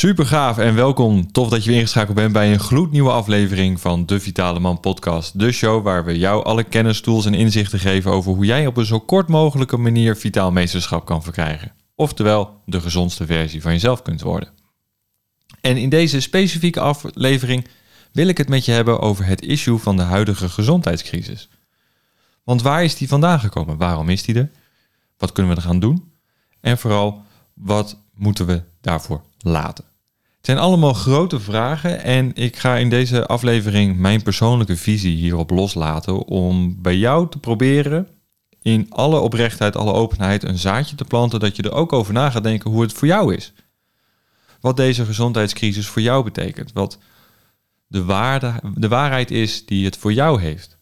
Super gaaf en welkom. Tof dat je weer ingeschakeld bent bij een gloednieuwe aflevering van de Vitale Man Podcast. De show waar we jou alle kennis, tools en inzichten geven over hoe jij op een zo kort mogelijke manier vitaal meesterschap kan verkrijgen. Oftewel, de gezondste versie van jezelf kunt worden. En in deze specifieke aflevering wil ik het met je hebben over het issue van de huidige gezondheidscrisis. Want waar is die vandaan gekomen? Waarom is die er? Wat kunnen we er gaan doen? En vooral, wat moeten we daarvoor laten? Het zijn allemaal grote vragen en ik ga in deze aflevering mijn persoonlijke visie hierop loslaten om bij jou te proberen in alle oprechtheid, alle openheid een zaadje te planten dat je er ook over na gaat denken hoe het voor jou is. Wat deze gezondheidscrisis voor jou betekent, wat de, waarde, de waarheid is die het voor jou heeft.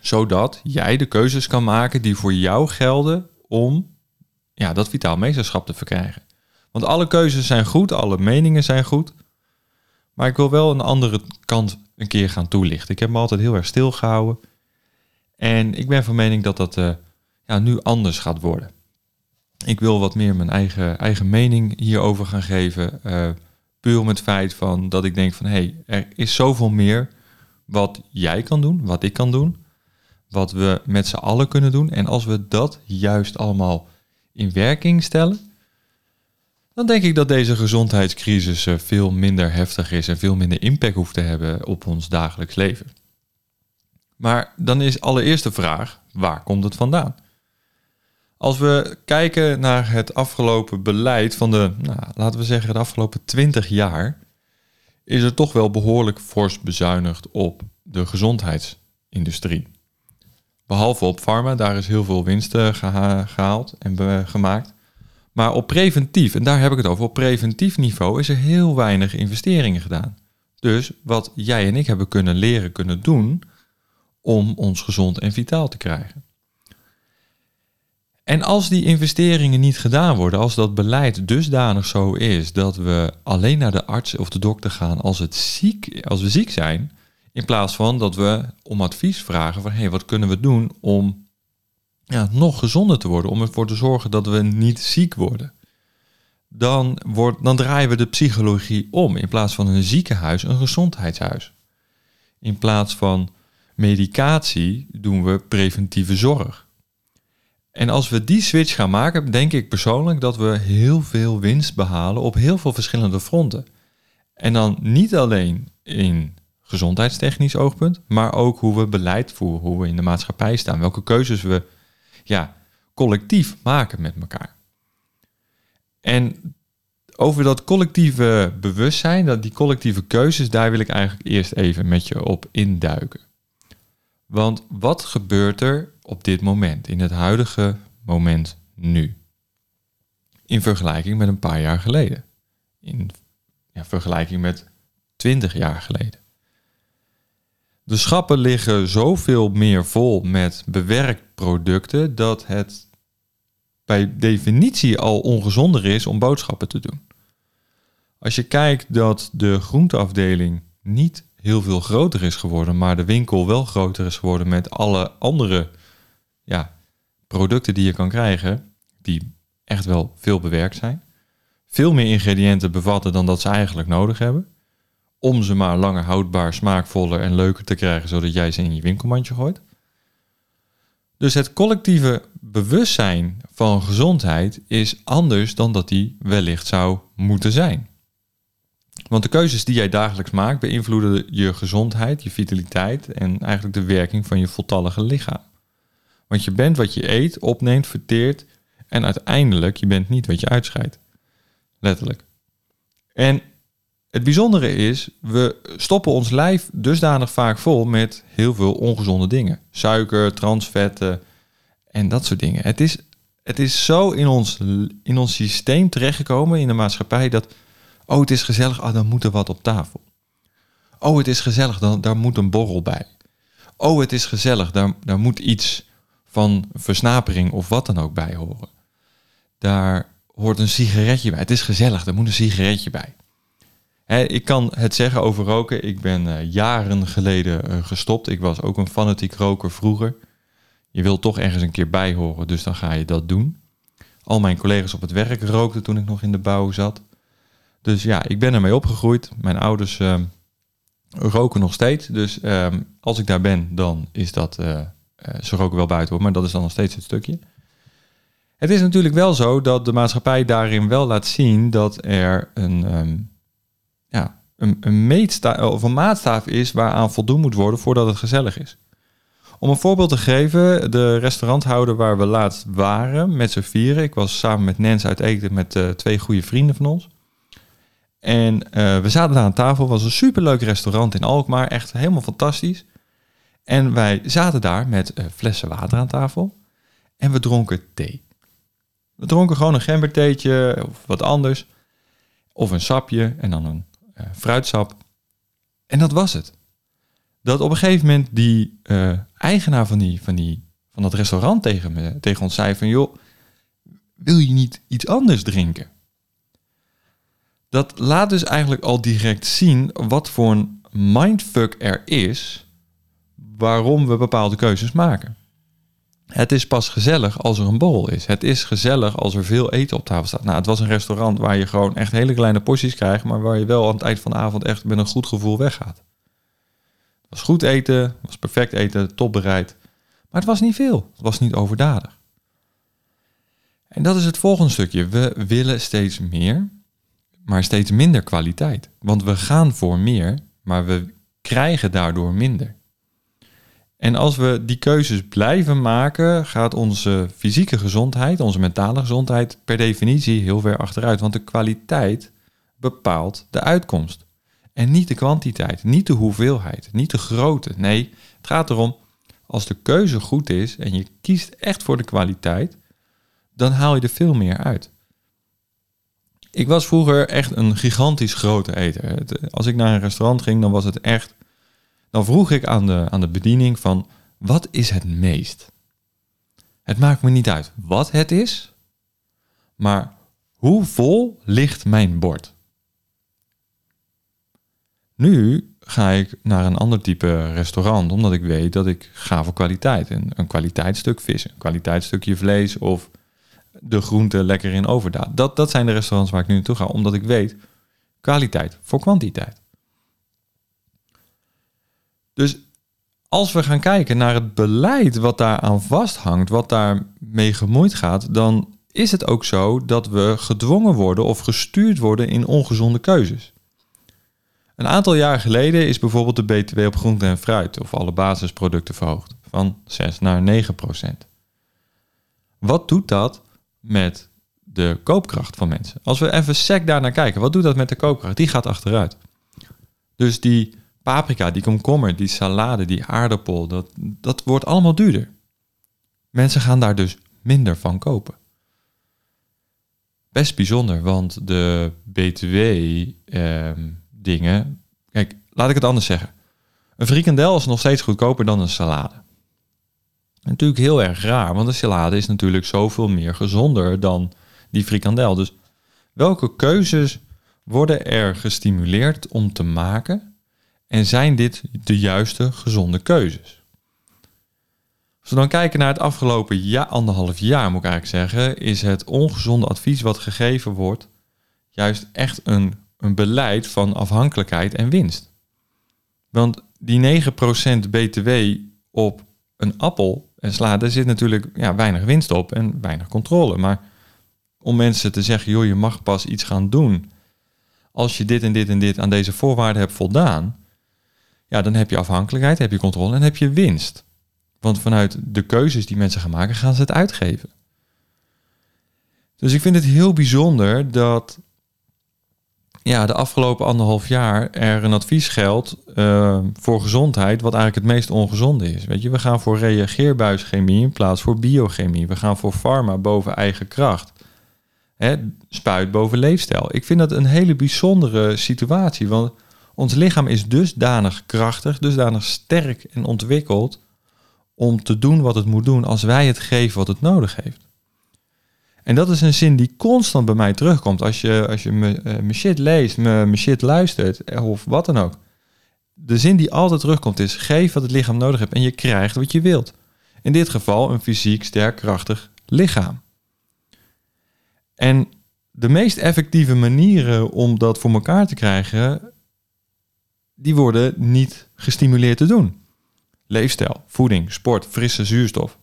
Zodat jij de keuzes kan maken die voor jou gelden om ja, dat vitaal meesterschap te verkrijgen. Want alle keuzes zijn goed, alle meningen zijn goed. Maar ik wil wel een andere kant een keer gaan toelichten. Ik heb me altijd heel erg stilgehouden. En ik ben van mening dat dat uh, ja, nu anders gaat worden. Ik wil wat meer mijn eigen, eigen mening hierover gaan geven. Uh, puur om het feit van dat ik denk van hé, hey, er is zoveel meer wat jij kan doen, wat ik kan doen. Wat we met z'n allen kunnen doen. En als we dat juist allemaal in werking stellen, dan denk ik dat deze gezondheidscrisis eh, veel minder heftig is en veel minder impact hoeft te hebben op ons dagelijks leven. Maar dan is allereerst de vraag, waar komt het vandaan? Als we kijken naar het afgelopen beleid van de, nou, laten we zeggen, de afgelopen 20 jaar, is er toch wel behoorlijk fors bezuinigd op de gezondheidsindustrie. Behalve op pharma, daar is heel veel winst gehaald en gemaakt. Maar op preventief, en daar heb ik het over, op preventief niveau is er heel weinig investeringen gedaan. Dus wat jij en ik hebben kunnen leren, kunnen doen om ons gezond en vitaal te krijgen. En als die investeringen niet gedaan worden, als dat beleid dusdanig zo is dat we alleen naar de arts of de dokter gaan als, het ziek, als we ziek zijn, in plaats van dat we om advies vragen van hé, hey, wat kunnen we doen om ja, nog gezonder te worden, om ervoor te zorgen dat we niet ziek worden. Dan, wordt, dan draaien we de psychologie om. In plaats van een ziekenhuis, een gezondheidshuis. In plaats van medicatie doen we preventieve zorg. En als we die switch gaan maken, denk ik persoonlijk dat we heel veel winst behalen op heel veel verschillende fronten. En dan niet alleen in gezondheidstechnisch oogpunt, maar ook hoe we beleid voeren, hoe we in de maatschappij staan, welke keuzes we ja, collectief maken met elkaar. En over dat collectieve bewustzijn, dat die collectieve keuzes, daar wil ik eigenlijk eerst even met je op induiken. Want wat gebeurt er op dit moment, in het huidige moment nu? In vergelijking met een paar jaar geleden. In ja, vergelijking met twintig jaar geleden. De schappen liggen zoveel meer vol met bewerkt producten dat het bij definitie al ongezonder is om boodschappen te doen. Als je kijkt dat de groenteafdeling niet heel veel groter is geworden, maar de winkel wel groter is geworden met alle andere ja, producten die je kan krijgen, die echt wel veel bewerkt zijn. Veel meer ingrediënten bevatten dan dat ze eigenlijk nodig hebben om ze maar langer houdbaar, smaakvoller en leuker te krijgen, zodat jij ze in je winkelmandje gooit. Dus het collectieve bewustzijn van gezondheid is anders dan dat die wellicht zou moeten zijn. Want de keuzes die jij dagelijks maakt beïnvloeden je gezondheid, je vitaliteit en eigenlijk de werking van je voltallige lichaam. Want je bent wat je eet, opneemt, verteert en uiteindelijk je bent niet wat je uitscheidt. Letterlijk. En het bijzondere is, we stoppen ons lijf dusdanig vaak vol met heel veel ongezonde dingen. Suiker, transvetten en dat soort dingen. Het is, het is zo in ons, in ons systeem terechtgekomen in de maatschappij dat, oh het is gezellig, ah, dan moet er wat op tafel. Oh het is gezellig, dan, daar moet een borrel bij. Oh het is gezellig, daar, daar moet iets van versnapering of wat dan ook bij horen. Daar hoort een sigaretje bij. Het is gezellig, daar moet een sigaretje bij ik kan het zeggen over roken. Ik ben uh, jaren geleden uh, gestopt. Ik was ook een fanatiek roker vroeger. Je wilt toch ergens een keer bij horen, dus dan ga je dat doen. Al mijn collega's op het werk rookten toen ik nog in de bouw zat. Dus ja, ik ben ermee opgegroeid. Mijn ouders ehm, roken nog steeds. Dus ehm, als ik daar ben, dan is dat... Uh, ze roken wel buiten hoor, maar dat is dan nog steeds het stukje. Het is natuurlijk wel zo dat de maatschappij daarin wel laat zien dat er een, um, ja, een, een, meetsta of een maatstaaf is waaraan voldoen moet worden voordat het gezellig is. Om een voorbeeld te geven, de restauranthouder waar we laatst waren met z'n vieren. Ik was samen met Nens uit eten met uh, twee goede vrienden van ons. En uh, we zaten daar aan tafel. Was een superleuk restaurant in Alkmaar. Echt helemaal fantastisch. En wij zaten daar met flessen water aan tafel. En we dronken thee. We dronken gewoon een gembertheetje of wat anders. Of een sapje en dan een fruitsap. En dat was het. Dat op een gegeven moment die uh, eigenaar van, die, van, die, van dat restaurant tegen, me, tegen ons zei van... joh, wil je niet iets anders drinken? Dat laat dus eigenlijk al direct zien wat voor een mindfuck er is... waarom we bepaalde keuzes maken. Het is pas gezellig als er een borrel is. Het is gezellig als er veel eten op tafel staat. Nou, het was een restaurant waar je gewoon echt hele kleine porties krijgt, maar waar je wel aan het eind van de avond echt met een goed gevoel weggaat. Het was goed eten, het was perfect eten, top bereid. Maar het was niet veel. Het was niet overdadig. En dat is het volgende stukje. We willen steeds meer, maar steeds minder kwaliteit. Want we gaan voor meer, maar we krijgen daardoor minder. En als we die keuzes blijven maken, gaat onze fysieke gezondheid, onze mentale gezondheid per definitie heel ver achteruit. Want de kwaliteit bepaalt de uitkomst. En niet de kwantiteit, niet de hoeveelheid, niet de grootte. Nee, het gaat erom, als de keuze goed is en je kiest echt voor de kwaliteit, dan haal je er veel meer uit. Ik was vroeger echt een gigantisch grote eter. Als ik naar een restaurant ging, dan was het echt dan vroeg ik aan de, aan de bediening van wat is het meest? Het maakt me niet uit wat het is, maar hoe vol ligt mijn bord? Nu ga ik naar een ander type restaurant, omdat ik weet dat ik ga voor kwaliteit. Een, een kwaliteitsstuk vis, een kwaliteitsstukje vlees of de groente lekker in overdaad. Dat, dat zijn de restaurants waar ik nu naartoe ga, omdat ik weet kwaliteit voor kwantiteit. Dus als we gaan kijken naar het beleid wat daaraan vasthangt, wat daarmee gemoeid gaat, dan is het ook zo dat we gedwongen worden of gestuurd worden in ongezonde keuzes. Een aantal jaar geleden is bijvoorbeeld de BTW op groente en fruit of alle basisproducten verhoogd van 6 naar 9 procent. Wat doet dat met de koopkracht van mensen? Als we even sec daar naar kijken, wat doet dat met de koopkracht? Die gaat achteruit. Dus die paprika, die komkommer, die salade, die aardappel, dat, dat wordt allemaal duurder. Mensen gaan daar dus minder van kopen. Best bijzonder, want de BTW-dingen. Ehm, kijk, laat ik het anders zeggen. Een frikandel is nog steeds goedkoper dan een salade. Natuurlijk heel erg raar, want een salade is natuurlijk zoveel meer gezonder dan die frikandel. Dus welke keuzes worden er gestimuleerd om te maken en zijn dit de juiste gezonde keuzes? Als we dan kijken naar het afgelopen anderhalf jaar, moet ik eigenlijk zeggen, is het ongezonde advies wat gegeven wordt juist echt een, een beleid van afhankelijkheid en winst. Want die 9% BTW op een appel en sla, daar zit natuurlijk ja, weinig winst op en weinig controle. Maar om mensen te zeggen, joh, je mag pas iets gaan doen als je dit en dit en dit aan deze voorwaarden hebt voldaan, ja, dan heb je afhankelijkheid, heb je controle en heb je winst. Want vanuit de keuzes die mensen gaan maken, gaan ze het uitgeven. Dus ik vind het heel bijzonder dat ja, de afgelopen anderhalf jaar er een advies geldt uh, voor gezondheid, wat eigenlijk het meest ongezonde is. Weet je, we gaan voor reageerbuischemie in plaats voor biochemie. We gaan voor pharma boven eigen kracht. Hè, spuit boven leefstijl. Ik vind dat een hele bijzondere situatie, want ons lichaam is dusdanig krachtig, dusdanig sterk en ontwikkeld om te doen wat het moet doen als wij het geven wat het nodig heeft. En dat is een zin die constant bij mij terugkomt als je, als je me, me shit leest, me shit luistert eh, of wat dan ook. De zin die altijd terugkomt is: geef wat het lichaam nodig heeft en je krijgt wat je wilt. In dit geval een fysiek sterk krachtig lichaam. En de meest effectieve manieren om dat voor elkaar te krijgen, die worden niet gestimuleerd te doen. Leefstijl, voeding, sport, frisse zuurstof.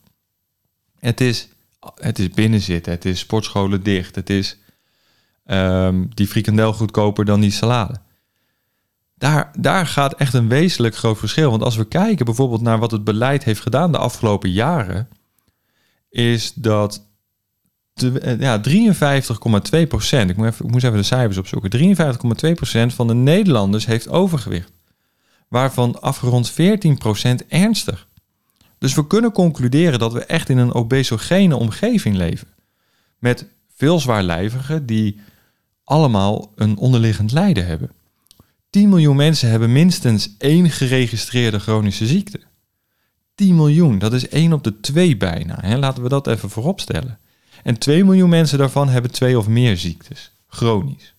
Het is, het is binnenzitten, het is sportscholen dicht, het is um, die frikandel goedkoper dan die salade. Daar, daar gaat echt een wezenlijk groot verschil. Want als we kijken bijvoorbeeld naar wat het beleid heeft gedaan de afgelopen jaren, is dat ja, 53,2 procent, ik, moet even, moest even de cijfers opzoeken, 53,2 procent van de Nederlanders heeft overgewicht. Waarvan afgerond 14 procent ernstig. Dus we kunnen concluderen dat we echt in een obesogene omgeving leven. Met veel zwaarlijvigen die allemaal een onderliggend lijden hebben. 10 miljoen mensen hebben minstens één geregistreerde chronische ziekte. 10 miljoen, dat is 1 op de 2 bijna. Hè? Laten we dat even voorop stellen. En 2 miljoen mensen daarvan hebben twee of meer ziektes, chronisch.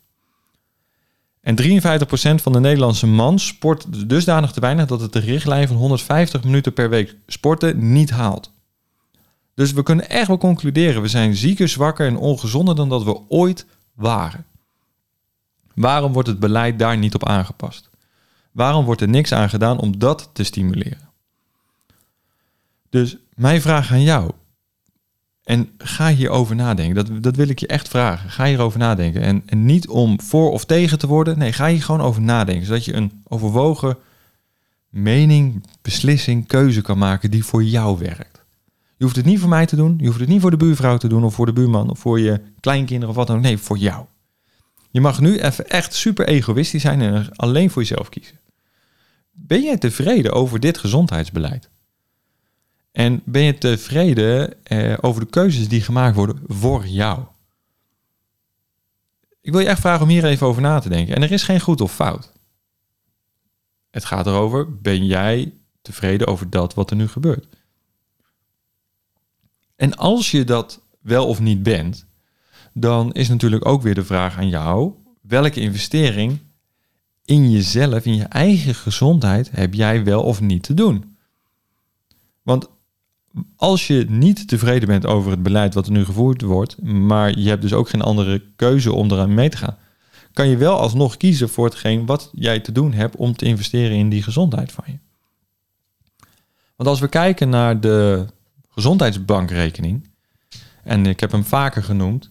En 53% van de Nederlandse man sport dusdanig te weinig dat het de richtlijn van 150 minuten per week sporten niet haalt. Dus we kunnen echt wel concluderen, we zijn zieker, zwakker en ongezonder dan dat we ooit waren. Waarom wordt het beleid daar niet op aangepast? Waarom wordt er niks aan gedaan om dat te stimuleren? Dus mijn vraag aan jou. En ga hierover nadenken. Dat, dat wil ik je echt vragen. Ga hierover nadenken. En, en niet om voor of tegen te worden. Nee, ga hier gewoon over nadenken. Zodat je een overwogen mening, beslissing, keuze kan maken die voor jou werkt. Je hoeft het niet voor mij te doen. Je hoeft het niet voor de buurvrouw te doen of voor de buurman of voor je kleinkinderen of wat dan ook. Nee, voor jou. Je mag nu even echt super egoïstisch zijn en alleen voor jezelf kiezen. Ben jij tevreden over dit gezondheidsbeleid? En ben je tevreden eh, over de keuzes die gemaakt worden voor jou? Ik wil je echt vragen om hier even over na te denken. En er is geen goed of fout. Het gaat erover, ben jij tevreden over dat wat er nu gebeurt? En als je dat wel of niet bent, dan is natuurlijk ook weer de vraag aan jou: welke investering in jezelf, in je eigen gezondheid, heb jij wel of niet te doen? Want als je niet tevreden bent over het beleid wat er nu gevoerd wordt, maar je hebt dus ook geen andere keuze om eraan mee te gaan, kan je wel alsnog kiezen voor hetgeen wat jij te doen hebt om te investeren in die gezondheid van je. Want als we kijken naar de gezondheidsbankrekening, en ik heb hem vaker genoemd,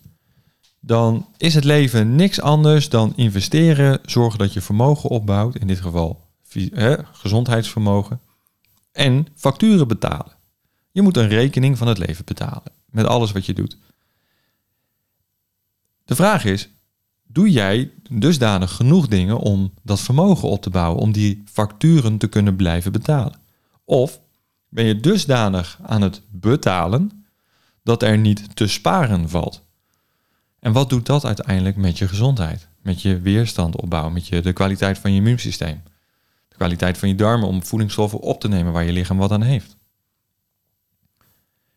dan is het leven niks anders dan investeren, zorgen dat je vermogen opbouwt, in dit geval gezondheidsvermogen, en facturen betalen. Je moet een rekening van het leven betalen met alles wat je doet. De vraag is, doe jij dusdanig genoeg dingen om dat vermogen op te bouwen, om die facturen te kunnen blijven betalen? Of ben je dusdanig aan het betalen dat er niet te sparen valt? En wat doet dat uiteindelijk met je gezondheid? Met je weerstand opbouwen, met je, de kwaliteit van je immuunsysteem? De kwaliteit van je darmen om voedingsstoffen op te nemen waar je lichaam wat aan heeft?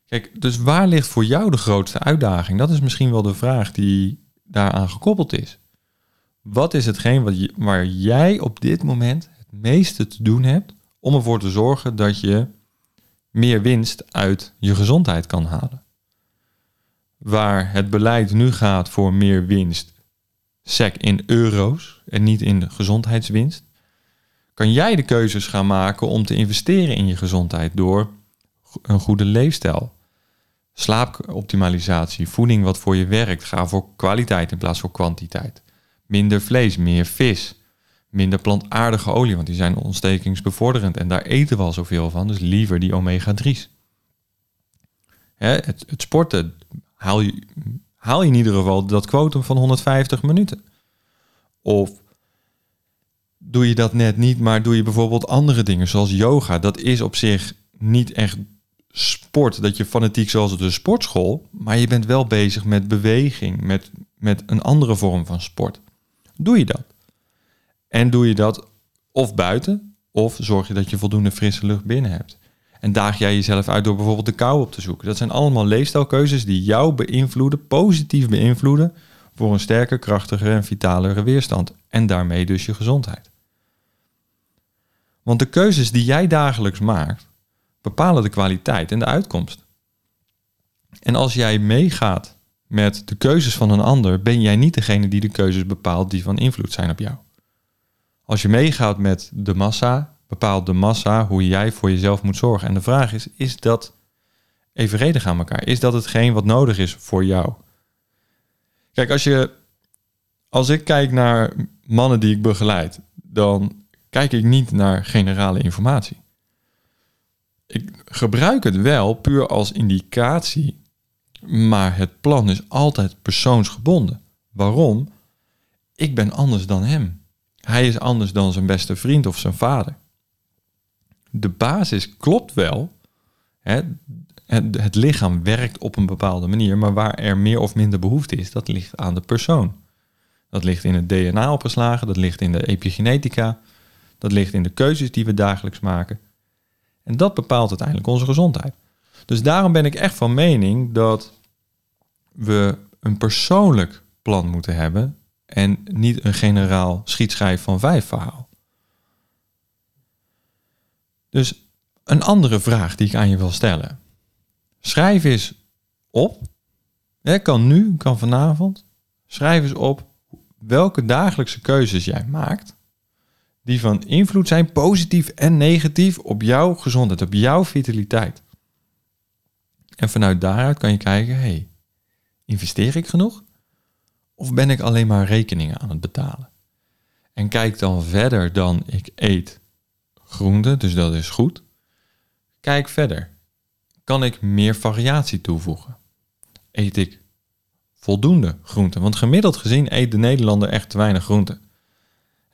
Kijk, dus waar ligt voor jou de grootste uitdaging? Dat is misschien wel de vraag die daaraan gekoppeld is. Wat is hetgeen wat je, waar jij op dit moment het meeste te doen hebt om ervoor te zorgen dat je meer winst uit je gezondheid kan halen? Waar het beleid nu gaat voor meer winst, sec in euro's en niet in gezondheidswinst, kan jij de keuzes gaan maken om te investeren in je gezondheid door een goede leefstijl, slaapoptimalisatie, voeding wat voor je werkt. Ga voor kwaliteit in plaats van kwantiteit. Minder vlees, meer vis. Minder plantaardige olie, want die zijn ontstekingsbevorderend. En daar eten we al zoveel van, dus liever die omega-3's. Het, het, sporten, haal je, haal je in ieder geval dat quotum van 150 minuten. Of doe je dat net niet, maar doe je bijvoorbeeld andere dingen, zoals yoga. Dat is op zich niet echt sport, dat je fanatiek zoals de sportschool, maar je bent wel bezig met beweging, met, met een andere vorm van sport. Doe je dat? En doe je dat of buiten, of zorg je dat je voldoende frisse lucht binnen hebt? En daag jij jezelf uit door bijvoorbeeld de kou op te zoeken. Dat zijn allemaal leefstijlkeuzes die jou beïnvloeden, positief beïnvloeden, voor een sterker, krachtigere en vitalere weerstand. En daarmee dus je gezondheid. Want de keuzes die jij dagelijks maakt, bepalen de kwaliteit en de uitkomst. En als jij meegaat met de keuzes van een ander, ben jij niet degene die de keuzes bepaalt die van invloed zijn op jou. Als je meegaat met de massa, bepaalt de massa hoe jij voor jezelf moet zorgen. En de vraag is, is dat evenredig aan elkaar? Is dat hetgeen wat nodig is voor jou? Kijk, als, je, als ik kijk naar mannen die ik begeleid, dan kijk ik niet naar generale informatie. Ik gebruik het wel puur als indicatie, maar het plan is altijd persoonsgebonden. Waarom? Ik ben anders dan hem. Hij is anders dan zijn beste vriend of zijn vader. De basis klopt wel. Hè? Het, het lichaam werkt op een bepaalde manier, maar waar er meer of minder behoefte is, dat ligt aan de persoon. Dat ligt in het DNA opgeslagen, dat ligt in de epigenetica, dat ligt in de keuzes die we dagelijks maken. En dat bepaalt uiteindelijk onze gezondheid. Dus daarom ben ik echt van mening dat we een persoonlijk plan moeten hebben en niet een generaal schietschijf van vijf verhaal. Dus een andere vraag die ik aan je wil stellen. Schrijf eens op, hè, kan nu, kan vanavond, schrijf eens op welke dagelijkse keuzes jij maakt die van invloed zijn, positief en negatief, op jouw gezondheid, op jouw vitaliteit. En vanuit daaruit kan je kijken, hey, investeer ik genoeg? Of ben ik alleen maar rekeningen aan het betalen? En kijk dan verder dan ik eet groente, dus dat is goed. Kijk verder. Kan ik meer variatie toevoegen? Eet ik voldoende groente? Want gemiddeld gezien eet de Nederlander echt te weinig groente.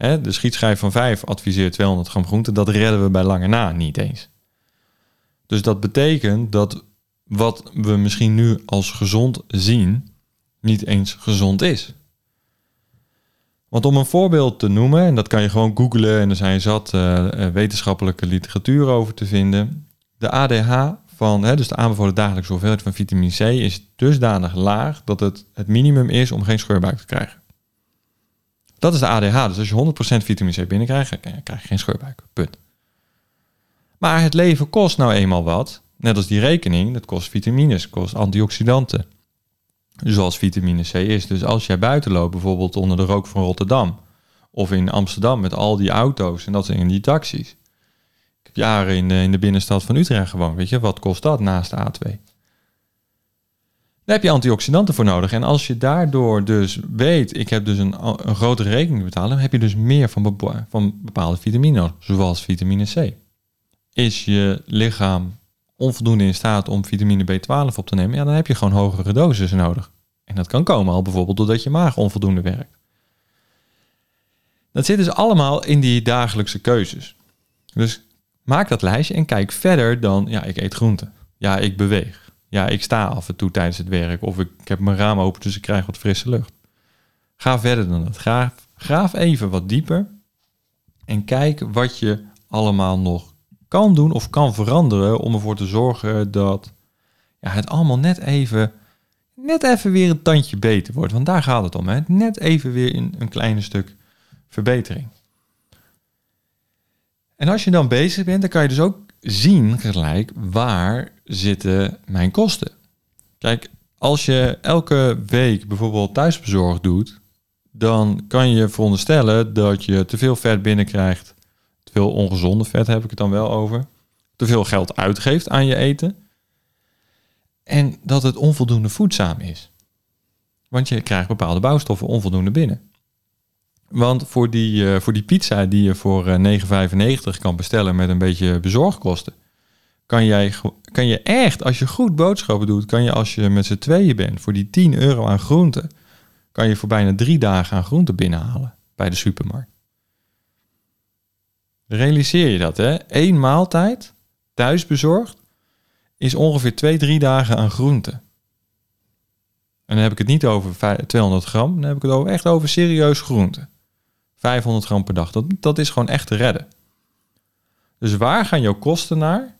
De schietschijf van 5 adviseert 200 gram groente. Dat redden we bij lange na niet eens. Dus dat betekent dat wat we misschien nu als gezond zien, niet eens gezond is. Want om een voorbeeld te noemen, en dat kan je gewoon googlen en er zijn zat uh, wetenschappelijke literatuur over te vinden. De ADH van, hè, dus de aanbevolen dagelijkse hoeveelheid van vitamine C, is dusdanig laag dat het het minimum is om geen scheurbuik te krijgen. Dat is de ADH. Dus als je 100% vitamine C binnenkrijgt, krijg je geen scheurbuik. Punt. Maar het leven kost nou eenmaal wat. Net als die rekening, dat kost vitamines, kost antioxidanten. Zoals vitamine C is. Dus als jij buiten loopt, bijvoorbeeld onder de rook van Rotterdam. Of in Amsterdam met al die auto's en dat zijn die taxis. Ik heb jaren in de, in de binnenstad van Utrecht gewoond. Weet je, wat kost dat naast de A2? Heb je antioxidanten voor nodig. En als je daardoor dus weet, ik heb dus een, een grotere rekening te betalen, heb je dus meer van, van bepaalde vitamine zoals vitamine C. Is je lichaam onvoldoende in staat om vitamine B12 op te nemen, ja, dan heb je gewoon hogere doses nodig. En dat kan komen al bijvoorbeeld doordat je maag onvoldoende werkt. Dat zit dus allemaal in die dagelijkse keuzes. Dus maak dat lijstje en kijk verder dan, ja, ik eet groenten. Ja, ik beweeg. Ja, ik sta af en toe tijdens het werk of ik, heb mijn raam open, dus ik krijg wat frisse lucht. Ga verder dan dat. Graaf, graaf even wat dieper en kijk wat je allemaal nog kan doen of kan veranderen om ervoor te zorgen dat ja, het allemaal net even, net even weer een tandje beter wordt. Want daar gaat het om. Hè? Net even weer in een kleine stuk verbetering. En als je dan bezig bent, dan kan je dus ook zien gelijk waar zitten mijn kosten. Kijk, als je elke week bijvoorbeeld thuisbezorgd doet, dan kan je veronderstellen dat je te veel vet binnenkrijgt. Te veel ongezonde vet heb ik het dan wel over. Te veel geld uitgeeft aan je eten. En dat het onvoldoende voedzaam is. Want je krijgt bepaalde bouwstoffen onvoldoende binnen. Want voor die, uh, voor die pizza die je voor uh, eh, 9,95 kan bestellen met een beetje bezorgkosten, kan, jij, kan je echt, als je goed boodschappen doet, kan je als je met z'n tweeën bent, voor die 10 euro aan groenten, kan je voor bijna drie dagen aan groenten binnenhalen bij de supermarkt. Realiseer je dat, hè? Eén maaltijd, thuis bezorgd, is ongeveer twee, drie dagen aan groenten. En dan heb ik het niet over 200 gram, dan heb ik het over, echt over serieus groenten. 500 gram per dag. Dat, dat is gewoon echt te redden. Dus waar gaan jouw kosten naar?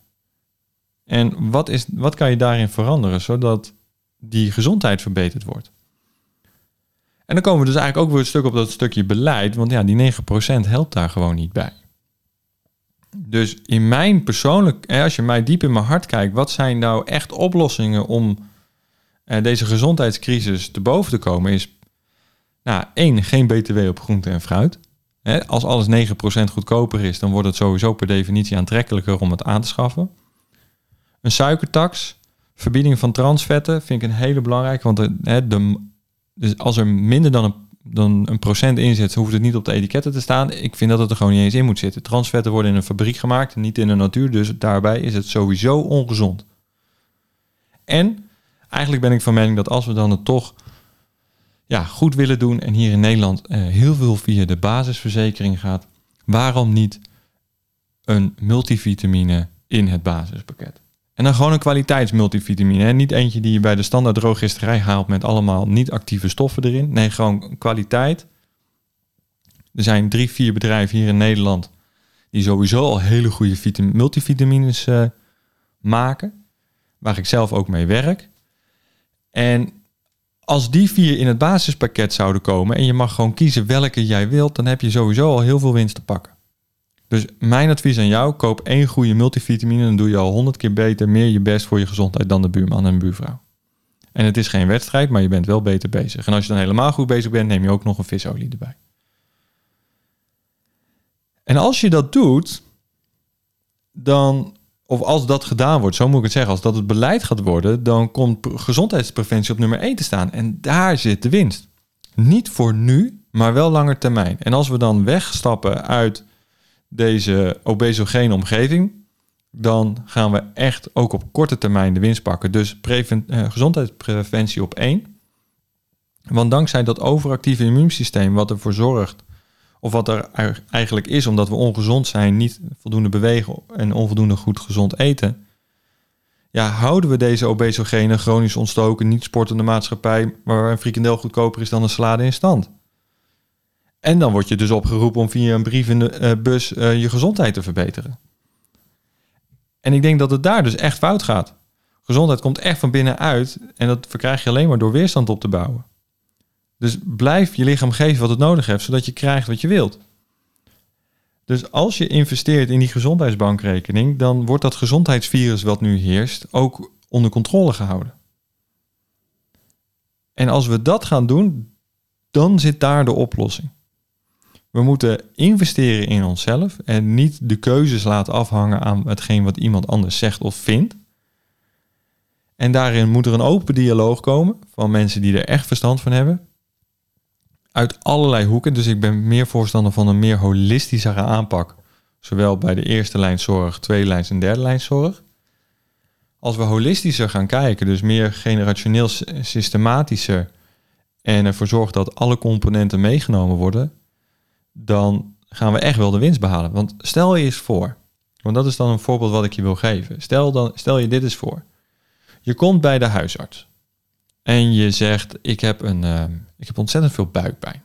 En wat, is, wat kan je daarin veranderen zodat die gezondheid verbeterd wordt? En dan komen we dus eigenlijk ook weer een stuk op dat stukje beleid, want ja, die 9% helpt daar gewoon niet bij. Dus in mijn persoonlijk, als je mij diep in mijn hart kijkt, wat zijn nou echt oplossingen om uh, deze gezondheidscrisis te boven te komen is... Nou, één, geen btw op groente en fruit. Als alles 9% goedkoper is, dan wordt het sowieso per definitie aantrekkelijker om het aan te schaffen. Een suikertax, verbieding van transvetten, vind ik een hele belangrijke. Want de, dus als er minder dan een, dan een procent in zit, hoeft het niet op de etiketten te staan. Ik vind dat het er gewoon niet eens in moet zitten. Transvetten worden in een fabriek gemaakt niet in de natuur. Dus daarbij is het sowieso ongezond. En eigenlijk ben ik van mening dat als we dan het toch ja, goed willen doen en hier in Nederland eh, heel veel via de basisverzekering gaat, waarom niet een multivitamine in het basispakket? En dan gewoon een kwaliteitsmultivitamine. Hè? Niet eentje die je bij de standaard drooggisterij haalt met allemaal niet actieve stoffen erin. Nee, gewoon kwaliteit. Er zijn drie, vier bedrijven hier in Nederland die sowieso al hele goede multivitamines uh, maken. Waar ik zelf ook mee werk. En als die vier in het basispakket zouden komen en je mag gewoon kiezen welke jij wilt, dan heb je sowieso al heel veel winst te pakken. Dus mijn advies aan jou, koop één goede multivitamine, dan doe je al honderd keer beter, meer je best voor je gezondheid dan de buurman en buurvrouw. En het is geen wedstrijd, maar je bent wel beter bezig. En als je dan helemaal goed bezig bent, neem je ook nog een visolie erbij. En als je dat doet, dan of als dat gedaan wordt, zo moet ik het zeggen, als dat het beleid gaat worden, dan komt gezondheidspreventie op nummer 1 te staan. En daar zit de winst. Niet voor nu, maar wel langer termijn. En als we dan wegstappen uit deze obesogene omgeving, dan gaan we echt ook op korte termijn de winst pakken. Dus eh, gezondheidspreventie op 1. Want dankzij dat overactieve immuunsysteem, wat ervoor zorgt of wat er eigenlijk is omdat we ongezond zijn, niet voldoende bewegen en onvoldoende goed gezond eten. Ja, houden we deze obesogene, chronisch ontstoken, niet sportende maatschappij, waar een frikandel goedkoper is dan een salade in stand. En dan word je dus opgeroepen om via een brievenbus uh, je gezondheid te verbeteren. En ik denk dat het daar dus echt fout gaat. Gezondheid komt echt van binnenuit en dat verkrijg je alleen maar door weerstand op te bouwen. Dus blijf je lichaam geven wat het nodig heeft, zodat je krijgt wat je wilt. Dus als je investeert in die gezondheidsbankrekening, dan wordt dat gezondheidsvirus wat nu heerst ook onder controle gehouden. En als we dat gaan doen, dan zit daar de oplossing. We moeten investeren in onszelf en niet de keuzes laten afhangen aan hetgeen wat iemand anders zegt of vindt. En daarin moet er een open dialoog komen van mensen die er echt verstand van hebben, uit allerlei hoeken. Dus ik ben meer voorstander van een meer holistischere aanpak. Zowel bij de eerste lijn zorg, tweede lijn en derde lijn zorg. Als we holistischer gaan kijken, dus meer generationeel systematischer en ervoor zorgen dat alle componenten meegenomen worden, dan gaan we echt wel de winst behalen. Want stel je eens voor, want dat is dan een voorbeeld wat ik je wil geven. Stel, dan, stel je dit eens voor. Je komt bij de huisarts en je zegt, ik heb, een, uh, ik heb ontzettend veel buikpijn.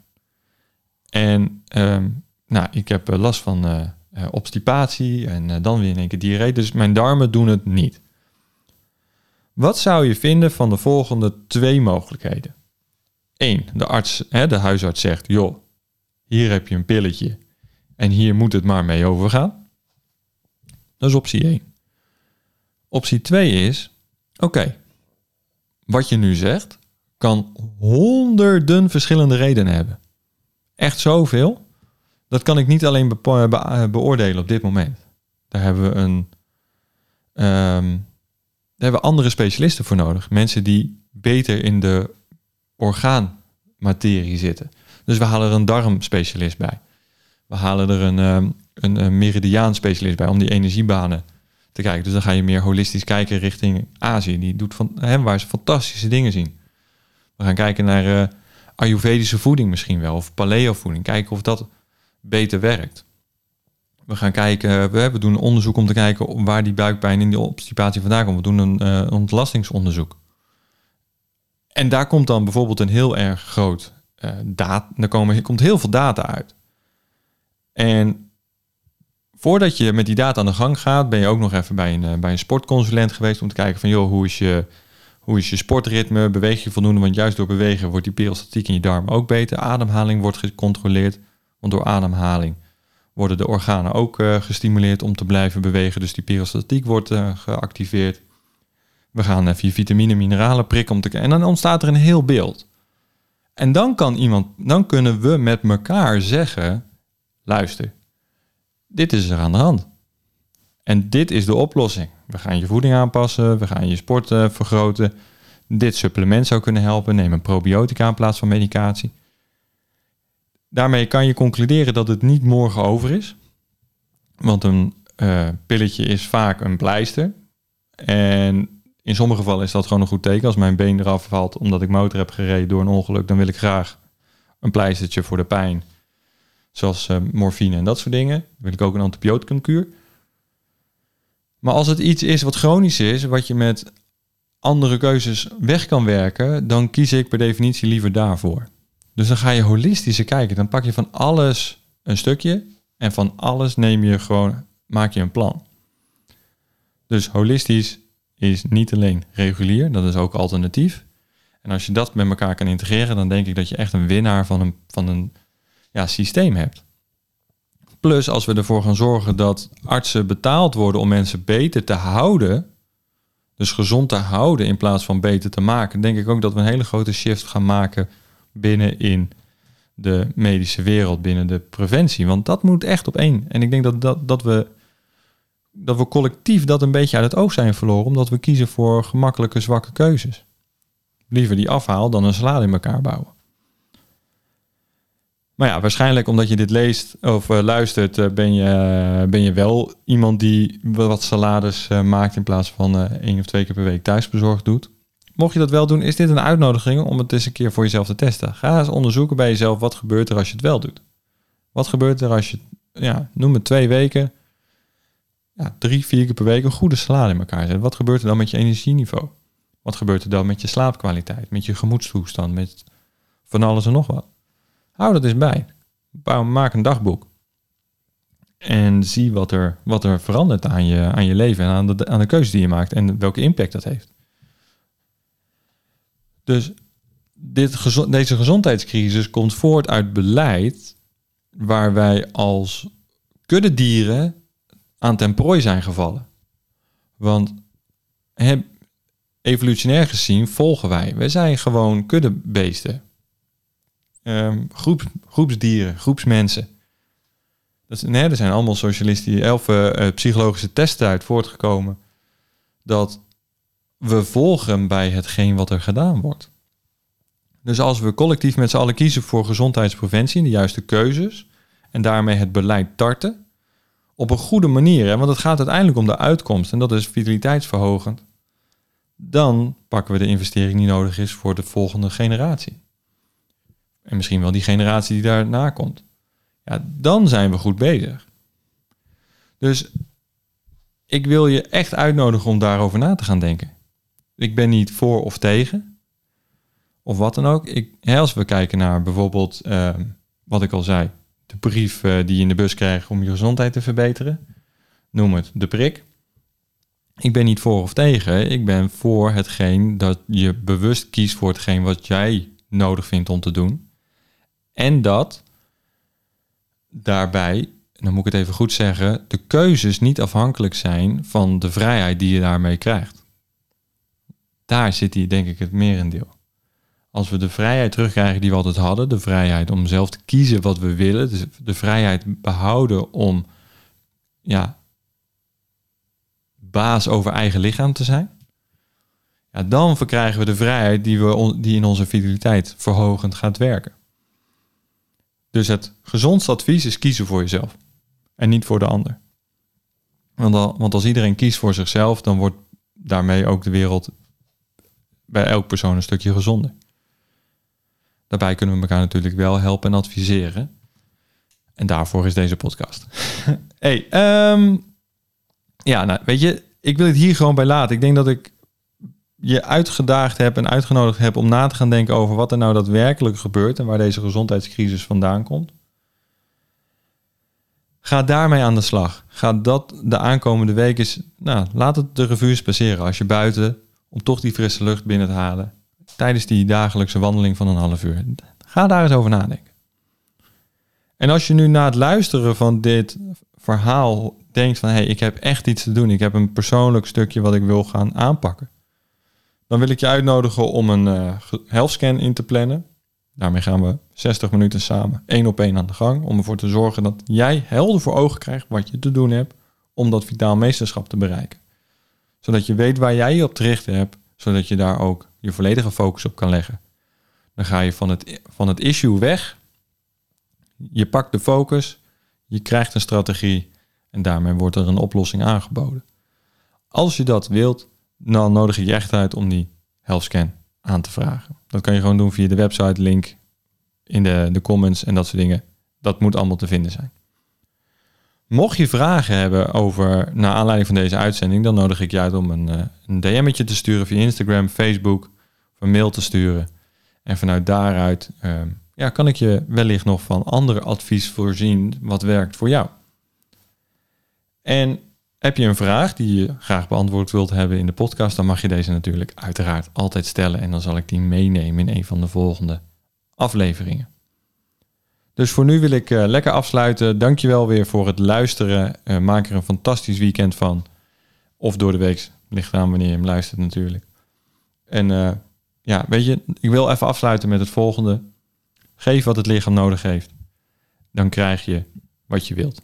En uh, nou, ik heb eh, last van uh, obstipatie en dan weer in één keer diarree. Dus mijn darmen doen het niet. Wat zou je vinden van de volgende twee mogelijkheden? Eén, de arts, hè, de huisarts zegt, joh, hier heb je een pilletje en hier moet het maar mee overgaan. Dat is optie 1. Optie 2 is, oké, wat je nu zegt, kan honderden verschillende redenen hebben. Echt zoveel. Dat kan ik niet alleen beoordelen op dit moment. Daar hebben we een. Um, daar hebben we andere specialisten voor nodig. Mensen die beter in de orgaanmaterie zitten. Dus we halen er een darmspecialist bij. We halen er een, um, een, een meridiaan specialist bij om die energiebanen te kijken. Dus dan ga je meer holistisch kijken richting Azië. Die doet van hem waar ze fantastische dingen zien. We gaan kijken naar uh, Ayurvedische voeding misschien wel, of paleo voeding. Kijken of dat beter werkt. We gaan kijken, we, we doen onderzoek om te kijken waar die buikpijn in die obstipatie vandaan komt. We doen een uh, ontlastingsonderzoek. En daar komt dan bijvoorbeeld een heel erg groot uh, data. Daar komen, komt heel veel data uit. En voordat je met die data aan de gang gaat, ben je ook nog even bij een, eh, bij een sportconsulent geweest om te kijken van joh, hoe is je, hoe is je sportritme? Beweeg je voldoende? Want juist door bewegen wordt die peristaltiek in je darm ook beter. Ademhaling wordt gecontroleerd, want door ademhaling worden de organen ook uh, gestimuleerd om te blijven bewegen. Dus die peristaltiek wordt uh, geactiveerd. We gaan even je vitamine, mineralen prikken om te En dan ontstaat er een heel beeld. En dan kan iemand, dan kunnen we met elkaar zeggen: luister, dit is er aan de hand. En dit is de oplossing. We gaan je voeding aanpassen, we gaan je sport uh, vergroten. Dit supplement zou kunnen helpen. Neem een probiotica in plaats van medicatie. Daarmee kan je concluderen dat het niet morgen over is. Want een uh, pilletje is vaak een pleister. En in sommige gevallen is dat gewoon een goed teken. Als mijn been eraf valt omdat ik motor heb gereden door een ongeluk, dan wil ik graag een pleistertje voor de pijn. Zoals uh, morfine en dat soort dingen. Dan wil ik ook een antibioticumkuur. Maar als het iets is wat chronisch is, wat je met andere keuzes weg kan werken, dan kies ik per definitie liever daarvoor. Dus dan ga je holistischer kijken. Dan pak je van alles een stukje en van alles neem je gewoon, maak je een plan. Dus holistisch is niet alleen regulier, dat is ook alternatief. En als je dat met elkaar kan integreren, dan denk ik dat je echt een winnaar van een, van een ja, systeem hebt. Plus, als we ervoor gaan zorgen dat artsen betaald worden om mensen beter te houden, dus gezond te houden in plaats van beter te maken, denk ik ook dat we een hele grote shift gaan maken binnen in de medische wereld, binnen de preventie. Want dat moet echt op één. En ik denk dat, dat, dat, we, dat we collectief dat een beetje uit het oog zijn verloren, omdat we kiezen voor gemakkelijke, zwakke keuzes. Liever die afhaal dan een salade in elkaar bouwen. Maar ja, waarschijnlijk omdat je dit leest of uh, luistert, uh, ben, je, ben je wel iemand die wat salades maakt in plaats van één of twee keer per week thuisbezorgd doet. Mocht je dat wel doen, is dit een uitnodiging om het eens een keer voor jezelf te testen. Ga eens onderzoeken bij jezelf wat gebeurt er als je het wel doet. Wat gebeurt er als je, ja, noem het twee weken, ja, drie, vier keer per week een goede salade in elkaar zet. Wat gebeurt er dan met je energieniveau? Wat gebeurt er dan met je slaapkwaliteit, met je gemoedstoestand, met van alles en nog wat? Hou dat eens bij. Maak een dagboek. En zie wat er, wat er verandert aan je, aan je leven en aan de, aan de keuze die je maakt en welke impact dat heeft. Dus dit, deze gezondheidscrisis komt voort uit beleid waar wij als kuddedieren aan ten prooi zijn gevallen. Want evolutionair gezien volgen wij. Wij zijn gewoon kuddebeesten. Um, groep, groepsdieren, groepsmensen. Dat, nee, er zijn allemaal socialistische, elf uh, psychologische testen uit voortgekomen. Dat we volgen bij hetgeen wat er gedaan wordt. Dus als we collectief met z'n allen kiezen voor gezondheidspreventie, de juiste keuzes, en daarmee het beleid tarten, op een goede manier, want het gaat uiteindelijk om de uitkomst en dat is vitaliteitsverhogend, dan pakken we de investering die nodig is voor de volgende generatie. En misschien wel die generatie die daarna komt. Ja, dan zijn we goed bezig. Dus ik wil je echt uitnodigen om daarover na te gaan denken. Ik ben niet voor of tegen. Of wat dan ook. Ik, als we kijken naar bijvoorbeeld, ehm, wat ik al zei, de brief uh, die je in de bus krijgt om je gezondheid te verbeteren. Noem het de prik. Ik ben niet voor of tegen. Ik ben voor hetgeen dat je bewust kiest voor hetgeen wat jij nodig vindt om te doen. En dat daarbij, dan moet ik het even goed zeggen, de keuzes niet afhankelijk zijn van de vrijheid die je daarmee krijgt. Daar zit hier denk ik het merendeel. Als we de vrijheid terugkrijgen die we altijd hadden, de vrijheid om zelf te kiezen wat we willen, dus de vrijheid behouden om ja, baas over eigen lichaam te zijn, ja, dan verkrijgen we de vrijheid die, we, die in onze fideliteit verhogend gaat werken. Dus het gezondste advies is kiezen voor jezelf en niet voor de ander. Want, want als iedereen kiest voor zichzelf, dan wordt daarmee ook de wereld bij elk persoon een stukje gezonder. Daarbij kunnen we elkaar natuurlijk wel helpen en adviseren. En daarvoor is deze podcast. hey, um, ja, nou, weet je, ik wil het hier gewoon bij laten. Ik denk dat ik je uitgedaagd heb en uitgenodigd heb om na te gaan denken over wat er nou daadwerkelijk gebeurt en waar deze gezondheidscrisis vandaan komt. Ga daarmee aan de slag. Ga dat de aankomende weken, nou, laat het de revues passeren als je buiten om toch die frisse lucht binnen te halen tijdens die dagelijkse wandeling van een half uur. Ga daar eens over nadenken. En als je nu na het luisteren van dit verhaal denkt van hé, hey, ik heb echt iets te doen, ik heb een persoonlijk stukje wat ik wil gaan aanpakken. Dan wil ik je uitnodigen om een uh, health scan in te plannen. Daarmee gaan we 60 minuten samen één op één aan de gang. Om ervoor te zorgen dat jij helder voor ogen krijgt wat je te doen hebt om dat vitaal meesterschap te bereiken. Zodat je weet waar jij je op te richten hebt, zodat je daar ook je volledige focus op kan leggen. Dan ga je van het, van het issue weg. Je pakt de focus, je krijgt een strategie en daarmee wordt er een oplossing aangeboden. Als je dat wilt, dan nodig ik je echt uit om die health scan aan te vragen. Dat kan je gewoon doen via de website, link in de, de comments en dat soort dingen. Dat moet allemaal te vinden zijn. Mocht je vragen hebben over, naar aanleiding van deze uitzending, dan nodig ik je uit om een, uh, een DM'tje te sturen via Instagram, Facebook, of een mail te sturen. En vanuit daaruit ehm, ja, kan ik je wellicht nog van andere advies voorzien wat werkt voor jou. En heb je een vraag die je graag beantwoord wilt hebben in de podcast, dan mag je deze natuurlijk uiteraard altijd stellen en dan zal ik die meenemen in een van de volgende afleveringen. Dus voor nu wil ik uh, lekker afsluiten. Dankjewel weer voor het luisteren. Uh, maak er een fantastisch weekend van. Of door de week, ligt eraan wanneer je hem luistert natuurlijk. En uh, ja, weet je, ik wil even afsluiten met het volgende. Geef wat het lichaam nodig heeft. Dan krijg je wat je wilt.